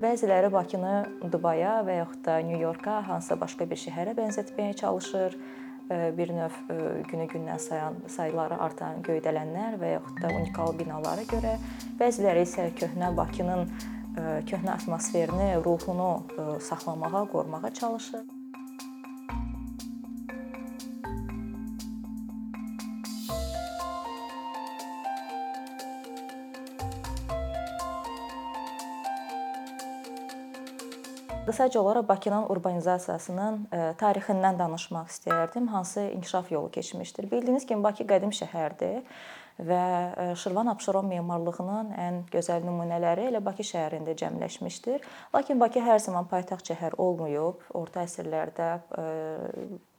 Bəziləri Bakını Dubaya və yaxud da Nyu-Yorka, hansısa başqa bir şəhərə bənzətməyə çalışır. Bir növ günü-gündən sayan, sayları artan göydələnlər və yaxud da unikal binalara görə, bəziləri isə köhnə Bakının köhnə atmosferini, ruhunu saxlamağa, qorumağa çalışır. Qısaca olaraq Bakının urbanizasiyasının tarixindən danışmaq istəyərdim. Hansı inkişaf yolu keçmişdir? Bildiyiniz kimi Bakı qədim şəhərdir və Şirvan Abşeron memarlığının ən gözəl nümunələri elə Bakı şəhərində cəmləşmişdir. Lakin Bakı hər zaman paytaxt şəhər olmayıb. Orta əsrlərdə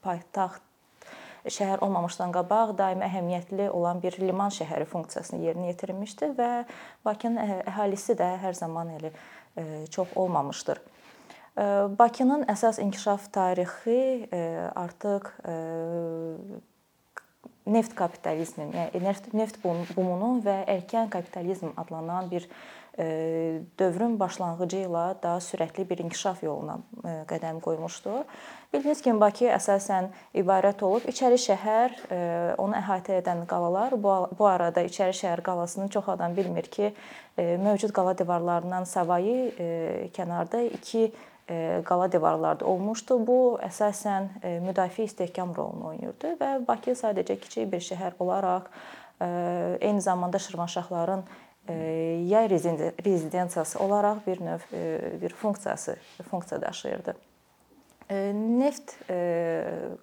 paytaxt şəhər olmamışdan qabaq daimi əhəmiyyətli olan bir liman şəhəri funksiyasını yerinə yetirmişdi və Bakının əhalisi də hər zaman elə çox olmamışdır. Bakının əsas inkişaf tarixi artıq neft kapitalizminin, yəni neft bumunun və erkən kapitalizm adlanan bir dövrün başlanğıcı ilə daha sürətli bir inkişaf yoluna qədəm qoymuşdu. Bildiyiniz kimi Bakı əsasən ibarət olub içəri şəhər, onu əhatə edən qalalar. Bu arada içəri şəhər qalasını çox adam bilmir ki, mövcud qala divarlarından savayı kənarda iki qala divarlarda olmuşdu. Bu əsasən müdafiə istehkam rolunu oynayırdı və Bakı sadəcə kiçik bir şəhər olaraq eyni zamanda Şirvanşahların yay rezidensiyası olaraq bir növ bir funksiyası, funksiya daşıyırdı. Neft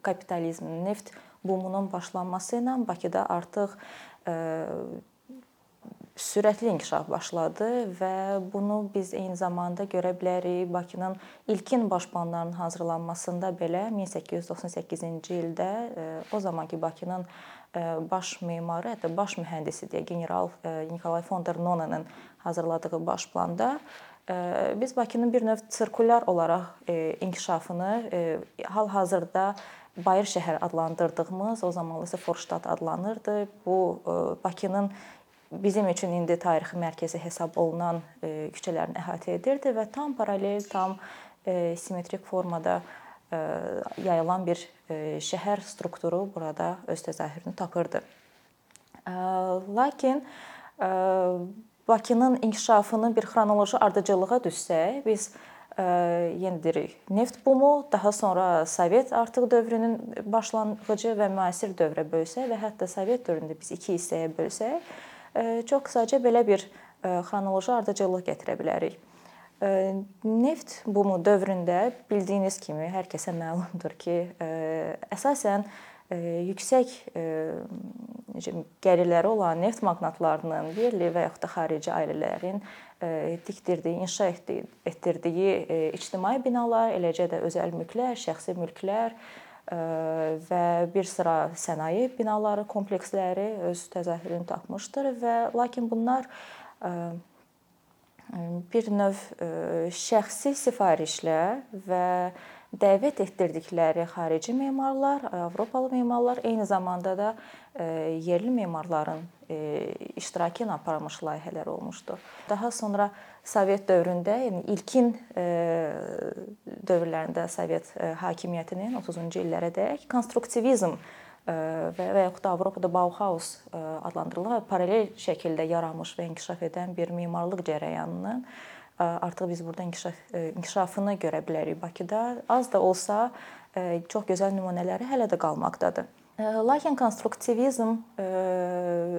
kapitalizminin, neft bumunun başlanması ilə Bakıda artıq sürətli inkişaf başladı və bunu biz eyni zamanda görə bilərik Bakının ilkin baş planlarının hazırlanmasında belə 1898-ci ildə o zamankı Bakının baş memarı, hətta baş mühəndisi deyə general Nikolay von der Nonnenin hazırladığı baş planda biz Bakının bir növ sirkulyar olaraq inkişafını hal-hazırda Bayır şəhər adlandırdığımız, o zamanlar isə Forştat adlanırdı. Bu Bakının bizim üçün indi tarixi mərkəzi hesab olunan küçələrini əhatə edirdi və tam paralel, tam simmetrik formada yayılan bir şəhər strukturu burada öz təzahürünü tapırdı. Lakin Bakının inkişafının bir xronoloji ardıcıllığa düşsək, biz yenə deyirik, neft bumu, daha sonra Sovet artıq dövrünün başlanğıcı və müasir dövrə bölsək və hətta Sovet dövründə biz iki hissəyə bölsək, çox qısaca belə bir xronoloji ardıcıllıq gətirə bilərik. Neft bumu dövründə bildiyiniz kimi hər kəsə məlumdur ki, əsasən yüksək gəlirləri olan neft maqnatlarının yerli və yaxud da xarici ailələrin tikdirdiyi, inşa etdiyi, etdirdiyi ictimai binalar, eləcə də özəl mülklər, şəxsi mülklər və bir sıra sənaye binaları kompleksləri öz təzahürünü tapmışdır və lakin bunlar bir növ şəxsi sifarişlə və dəvət etdirdikləri xarici memarlar, Avropalı memarlar, eyni zamanda da yerli memarların iştirakı ilə aparılmış layihələr olmuşdu. Daha sonra Sovet dövründə, yəni ilkin dövrlərində Sovet hakimiyyətinin 30-cu illərədək konstruktivizm və və yaxud da Avropada Bauhaus adlandırılan paralel şəkildə yaranmış və inkişaf edən bir memarlıq cərəyanının artıq biz burada inkişaf inkişafını görə bilərik Bakıda. Az da olsa çox gözəl nümunələri hələ də qalmaqdadır. Lakin konstruktivizm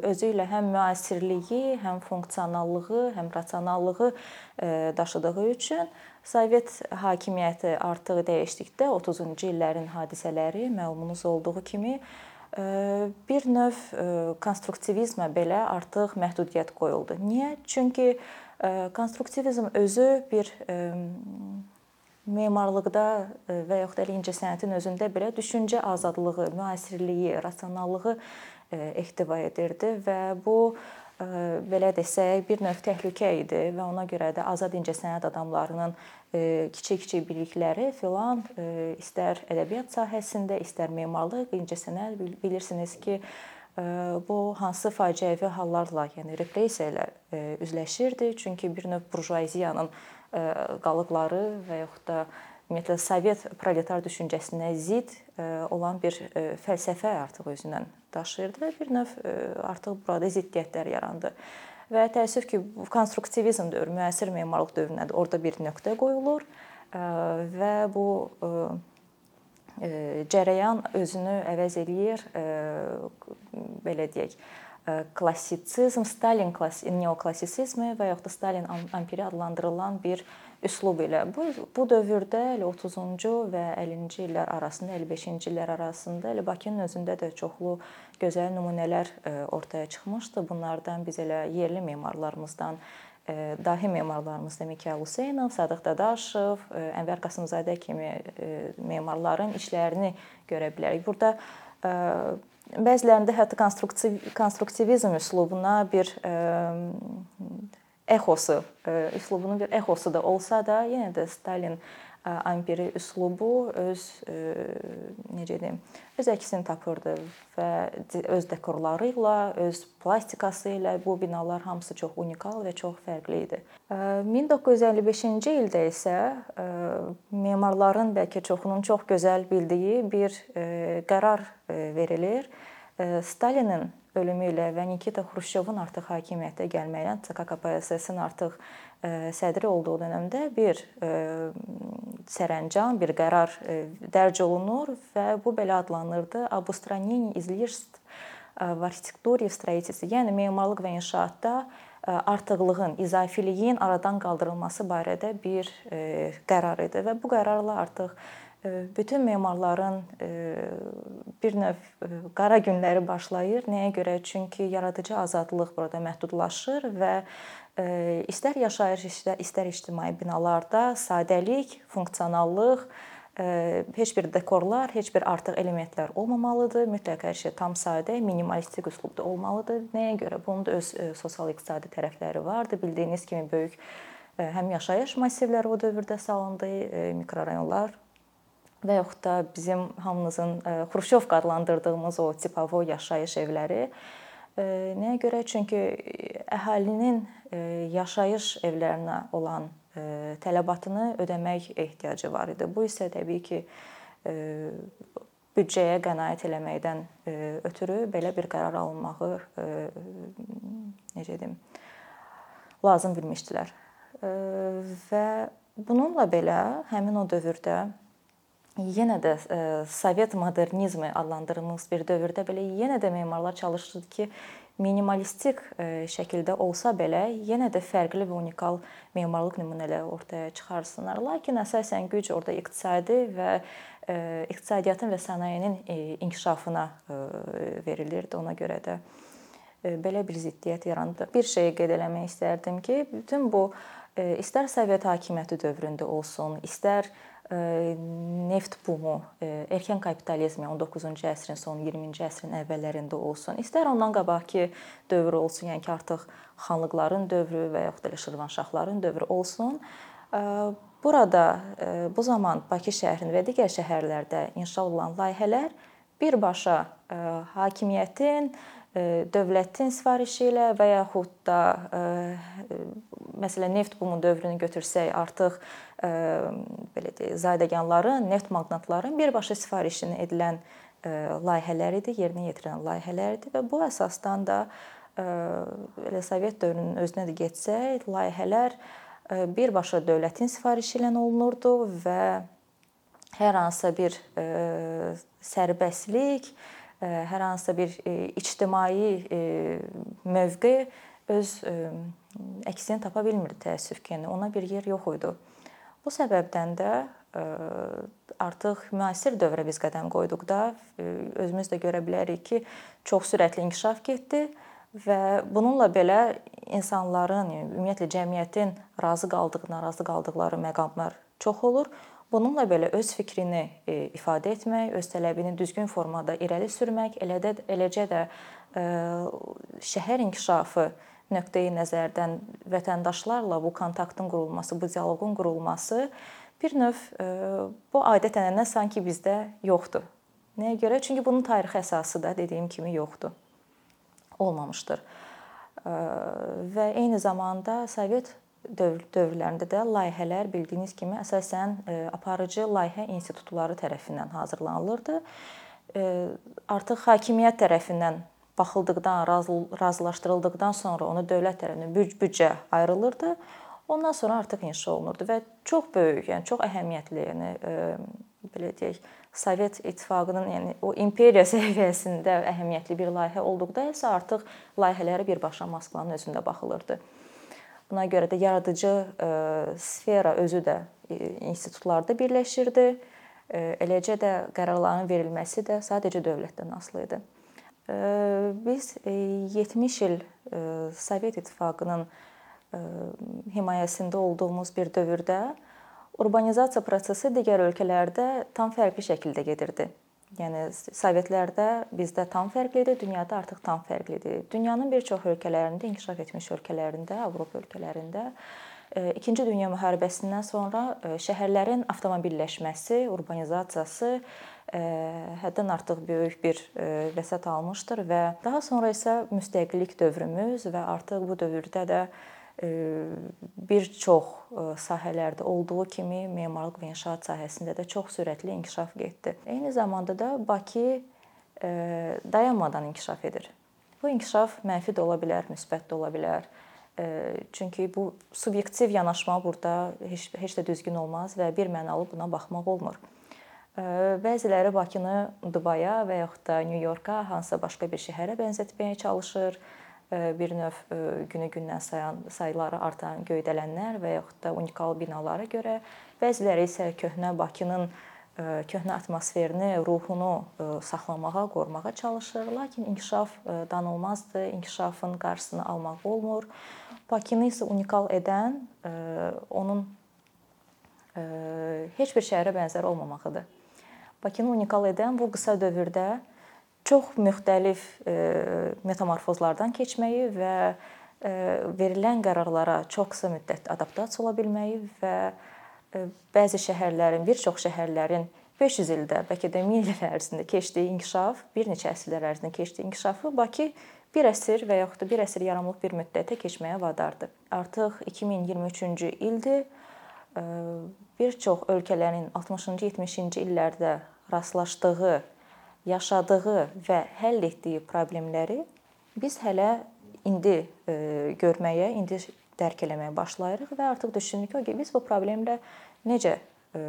özü ilə həm müasirliyi, həm funksionallığı, həm rasionallığı daşıdığı üçün Sovet hakimiyyəti artıq dəyişdikdə 30-cu illərin hadisələri məlumunuz olduğu kimi bir növ konstruktivizmə belə artıq məhdudiyyət qoyuldu. Niyə? Çünki konstruktivizm özü bir memarlıqda və yaxud da incəsənətin özündə belə düşüncə azadlığı, müasirliyi, rasionallığı ehtiva edirdi və bu belə desək, bir növ təhlükə idi və ona görə də azad incəsənət adamlarının kiçik-kiçik bilikləri filan istər ədəbiyyat sahəsində, istər memarlıq, incəsənət bilirsiniz ki, bu hansı faciəvi hallarla, yəni repressiya ilə üzləşirdi. Çünki bir növ burjuaziyanın qalıqları və yaxud da ümumiyyətlə Sovet proletar düşüncəsinə zidd olan bir fəlsəfə artıq özündən daşıyırdı və bir növ artıq burada ziddiyyətlər yarandı. Və təəssüf ki, konstruktivizm dövrü, müəssir memarlıq dövründə orada bir nöqtə qoyulur və bu cərəyan özünü əvəz eləyir, belə deyək, klassitsizm, Stalin neoklassisizmi və yaxud da Stalin ampiri adlandırılan bir üslub ilə. Bu bu dövrdə elə 30-cu və 50-ci illər arasında, 55-ci illər arasında elə Bakının özündə də çoxlu gözəl nümunələr ortaya çıxmışdı. Bunlardan biz elə yerli memarlarımızdan dahi memarlarımızda Mikayıl Hüseynov, Sadıq Dadaşov, Ənvər Qasımzadə kimi memarların işlərini görə bilərik. Burada bəzilərində hətta konstruktiv konstruktivizm üslubuna bir exosu, üslubunun bir exosu da olsa da, yenə də Stalin ampiri üslubu öz necə deyim, öz əksini tapırdı və öz dekorları ilə, öz plastikası ilə bu binalar hamısı çox unikal və çox fərqli idi. 1955-ci ildə isə memarların bəlkə çoxunun çox gözəl bildiyi bir qərar verilir. Stalinin ölümü ilə və Nikita Xruşçovun artıq hakimiyyətə gəlməyi, CK KPSS-in artıq sədri olduğu dövrdə bir sərəncam, bir qərar dərc olunur və bu belə adlanırdı: "Обустранение излишеств в архитектуре и строительстве", yəni memarlıq və inşaatda artıqlığın, izafiliyin aradan qaldırılması barədə bir qərar idi və bu qərarla artıq bütün memarların bir növ qara günləri başlayır. Nəyə görə? Çünki yaradıcı azadlıq burada məhdudlaşır və istər yaşayış, istər ictimai binalarda sadəlik, funksionallıq, heç bir dekorlar, heç bir artıq elementlər olmamalıdır. Mütləq hər şey tam sadə, minimalistik üslubda olmalıdır. Nəyə görə? Bunun da öz sosial-iqtisadi tərəfləri vardı. Bildiyiniz kimi böyük həm yaşayış massivləri o dövrdə salındı, mikrorayonlar və yaxud da bizim hamımızın Xruşovka adlandırdığımız o tipavo yaşayış evləri Nəyə görə? Çünki əhalinin yaşayış evlərinə olan tələbatını ödəmək ehtiyacı var idi. Bu isə təbii ki, büdcəyə qənaət eləməkdən ötürü belə bir qərar alınmağı necə deyim, lazım bilmişdilər. Və bununla belə həmin o dövrdə yenə də Sovet modernizmi adlandırdığımız bir dövrdə belə yenə də memarlar çalışırdı ki, minimalistik şəkildə olsa belə yenə də fərqli və unikal memarlıq nümunələri ortaya çıxarsınlar. Lakin əsasən güc orada iqtisadi və iqtisadiyyatın və sənayenin inkişafına verilirdi. Ona görə də belə bir ziddiyyət yarandı. Bir şeyi qeyd eləmək istərdim ki, bütün bu istər Sovet hakimiyyəti dövründə olsun, istər neft bumu, erkən kapitalizm, 19-cu əsrin sonu, 20-ci əsrin əvvəllərində olsun, istər ondan qabaqki dövr olsun, yəni ki, artıq xanlıqların dövrü və yaxud da Şirvanşahların dövrü olsun, burada bu zaman Bakı şəhərində və digər şəhərlərdə inşa olunan layihələr birbaşa hakimiyyətin dövlətin sifarişi ilə və yaxud da məsələn neft bumu dövrünü götürsək, artıq belə deyək, zadəganların, neft maqnatların birbaşa sifarişini edilən layihələr idi, yerinə yetirilən layihələr idi və bu əsasdan da elə Sovet dövrünün özünə də getsək, layihələr birbaşa dövlətin sifarişi ilə olunurdu və hər hansısa bir sərbəstlik hər hansısa bir ictimai mövqe öz əksini tapa bilmirdi təəssüf ki, yəni ona bir yer yox idi. Bu səbəbdən də artıq müasir dövrə biz qədəm qoyduqda özümüz də görə bilərik ki, çox sürətli inkişaf getdi və bununla belə insanların, yəni ümumiyyətlə cəmiyyətin razı qaldığı, narazı qaldıqları məqamlar çox olur. Bununla belə öz fikrini e, ifadə etmək, öz tələbini düzgün formada irəli sürmək, eləcə də eləcə də şəhər inkişafı nöqteyi nəzərdən vətəndaşlarla bu kontaktın qurulması, bu dialoqun qurulması bir növ bu adət-ənənə sanki bizdə yoxdur. Nəyə görə? Çünki bunun tarixi əsası da dediyim kimi yoxdur. Olmamışdır. Və eyni zamanda Sovet dövr dövrlərində də layihələr bildiyiniz kimi əsasən aparıcı layihə institutları tərəfindən hazırlanılırdı. Artıq hakimiyyət tərəfindən baxıldıqdan, razılaşdırıldıqdan sonra ona dövlət tərəfindən büdcə ayrılırdı. Ondan sonra artıq inşa olunurdu və çox böyük, yəni çox əhəmiyyətli, yəni belə deyək, Sovet İttifaqının, yəni o imperiya səviyyəsində əhəmiyyətli bir layihə olduqda isə artıq layihələri birbaşa Moskvanın özündə baxılırdı. Buna görə də yaradıcı sfera özü də institutlarda birləşirdi. Eləcə də qərarların verilməsi də sadəcə dövlətdən asılı idi. Biz 70 il Sovet İttifaqının himayəsində olduğumuz bir dövrdə urbanizasiya prosesi digər ölkələrdə tam fərqli şəkildə gedirdi. Yəni Sovetlərdə bizdə tam fərqli idi, dünyada artıq tam fərqlidir. Dünyanın bir çox ölkələrində, inkişaf etmiş ölkələrində, Avropa ölkələrində 2-ci Dünya müharibəsindən sonra şəhərlərin avtomobilləşməsi, urbanizasiyası həddən artıq böyük bir vəsət almışdır və daha sonra isə müstəqillik dövrümüz və artıq bu dövrdə də bir çox sahələrdə olduğu kimi memarlıq və inşaat sahəsində də çox sürətli inkişaf getdi. Eyni zamanda da Bakı dayanmadan inkişaf edir. Bu inkişaf mənfi də ola bilər, müsbət də ola bilər. Çünki bu subyektiv yanaşma burada heç heç də düzgün olmaz və bir mənalı buna baxmaq olmur. Bəziləri Bakını Dubaya və yaxud da Nyu-Yorka, hansısa başqa bir şəhərə bənzətməyə çalışır bir növ günü-gündən sayan sayları artan göydələnlər və yaxud da unikal binalara görə, bəziləri isə köhnə Bakının köhnə atmosferini, ruhunu saxlamağa, qorumağa çalışır. Lakin inkişaf danılmazdır. İnkişafın qarşısını almaq olmur. Bakını isə unikal edən onun heç bir şəhərə bənzər olmamağıdır. Bakını unikal edən bu qısa dövrdə çox müxtəlif e, metamorfozlardan keçməyi və e, verilən qərarlara çox qısa müddətdə adaptasiya ola bilməyi və e, bəzi şəhərlərin, bir çox şəhərlərin 500 ildə, bəlkə də 1000 il ərzində keçdiyi inkişaf, bir neçə əsrlər ərzində keçdiyi inkişafı Bakı bir əsr və yaxud da bir əsr yarımlıq bir müddətə keçməyə vadardır. Artıq 2023-cü ildir. Bir çox ölkələrin 60-cı, 70-ci illərdə rastlaşdığı yaşadığı və həll etdiyi problemləri biz hələ indi e, görməyə, indi dərk eləməyə başlayırıq və artıq düşünürük ki, biz bu problemlə necə e,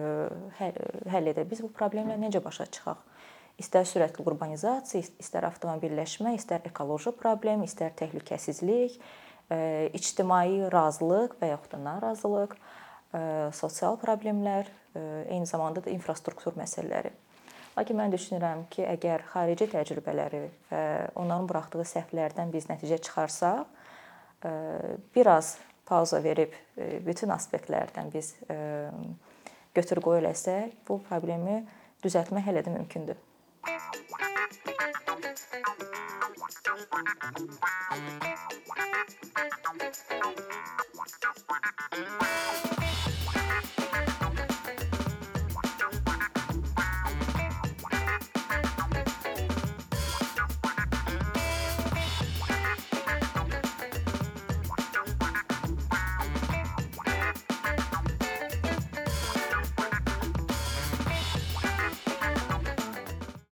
həll edək? Biz bu problemlə necə başa çıxaq? İstər sürətli urbanizasiya, istər avtomobilləşmə, istər ekoloji problem, istər təhlükəsizlik, e, ictimai razılıq və yaxud da narazılıq, sosial problemlər, eyni zamanda da infrastruktur məsələləri. Lakin mən düşünürəm ki, əgər xarici təcrübələri və onların buraxdığı səhvlərdən biz nəticə çıxarsaq, e, bir az pauza verib e, bütün aspektlərdən biz e, götür-qoy eləsək, bu problemi düzəltmək hələ də mümkündür.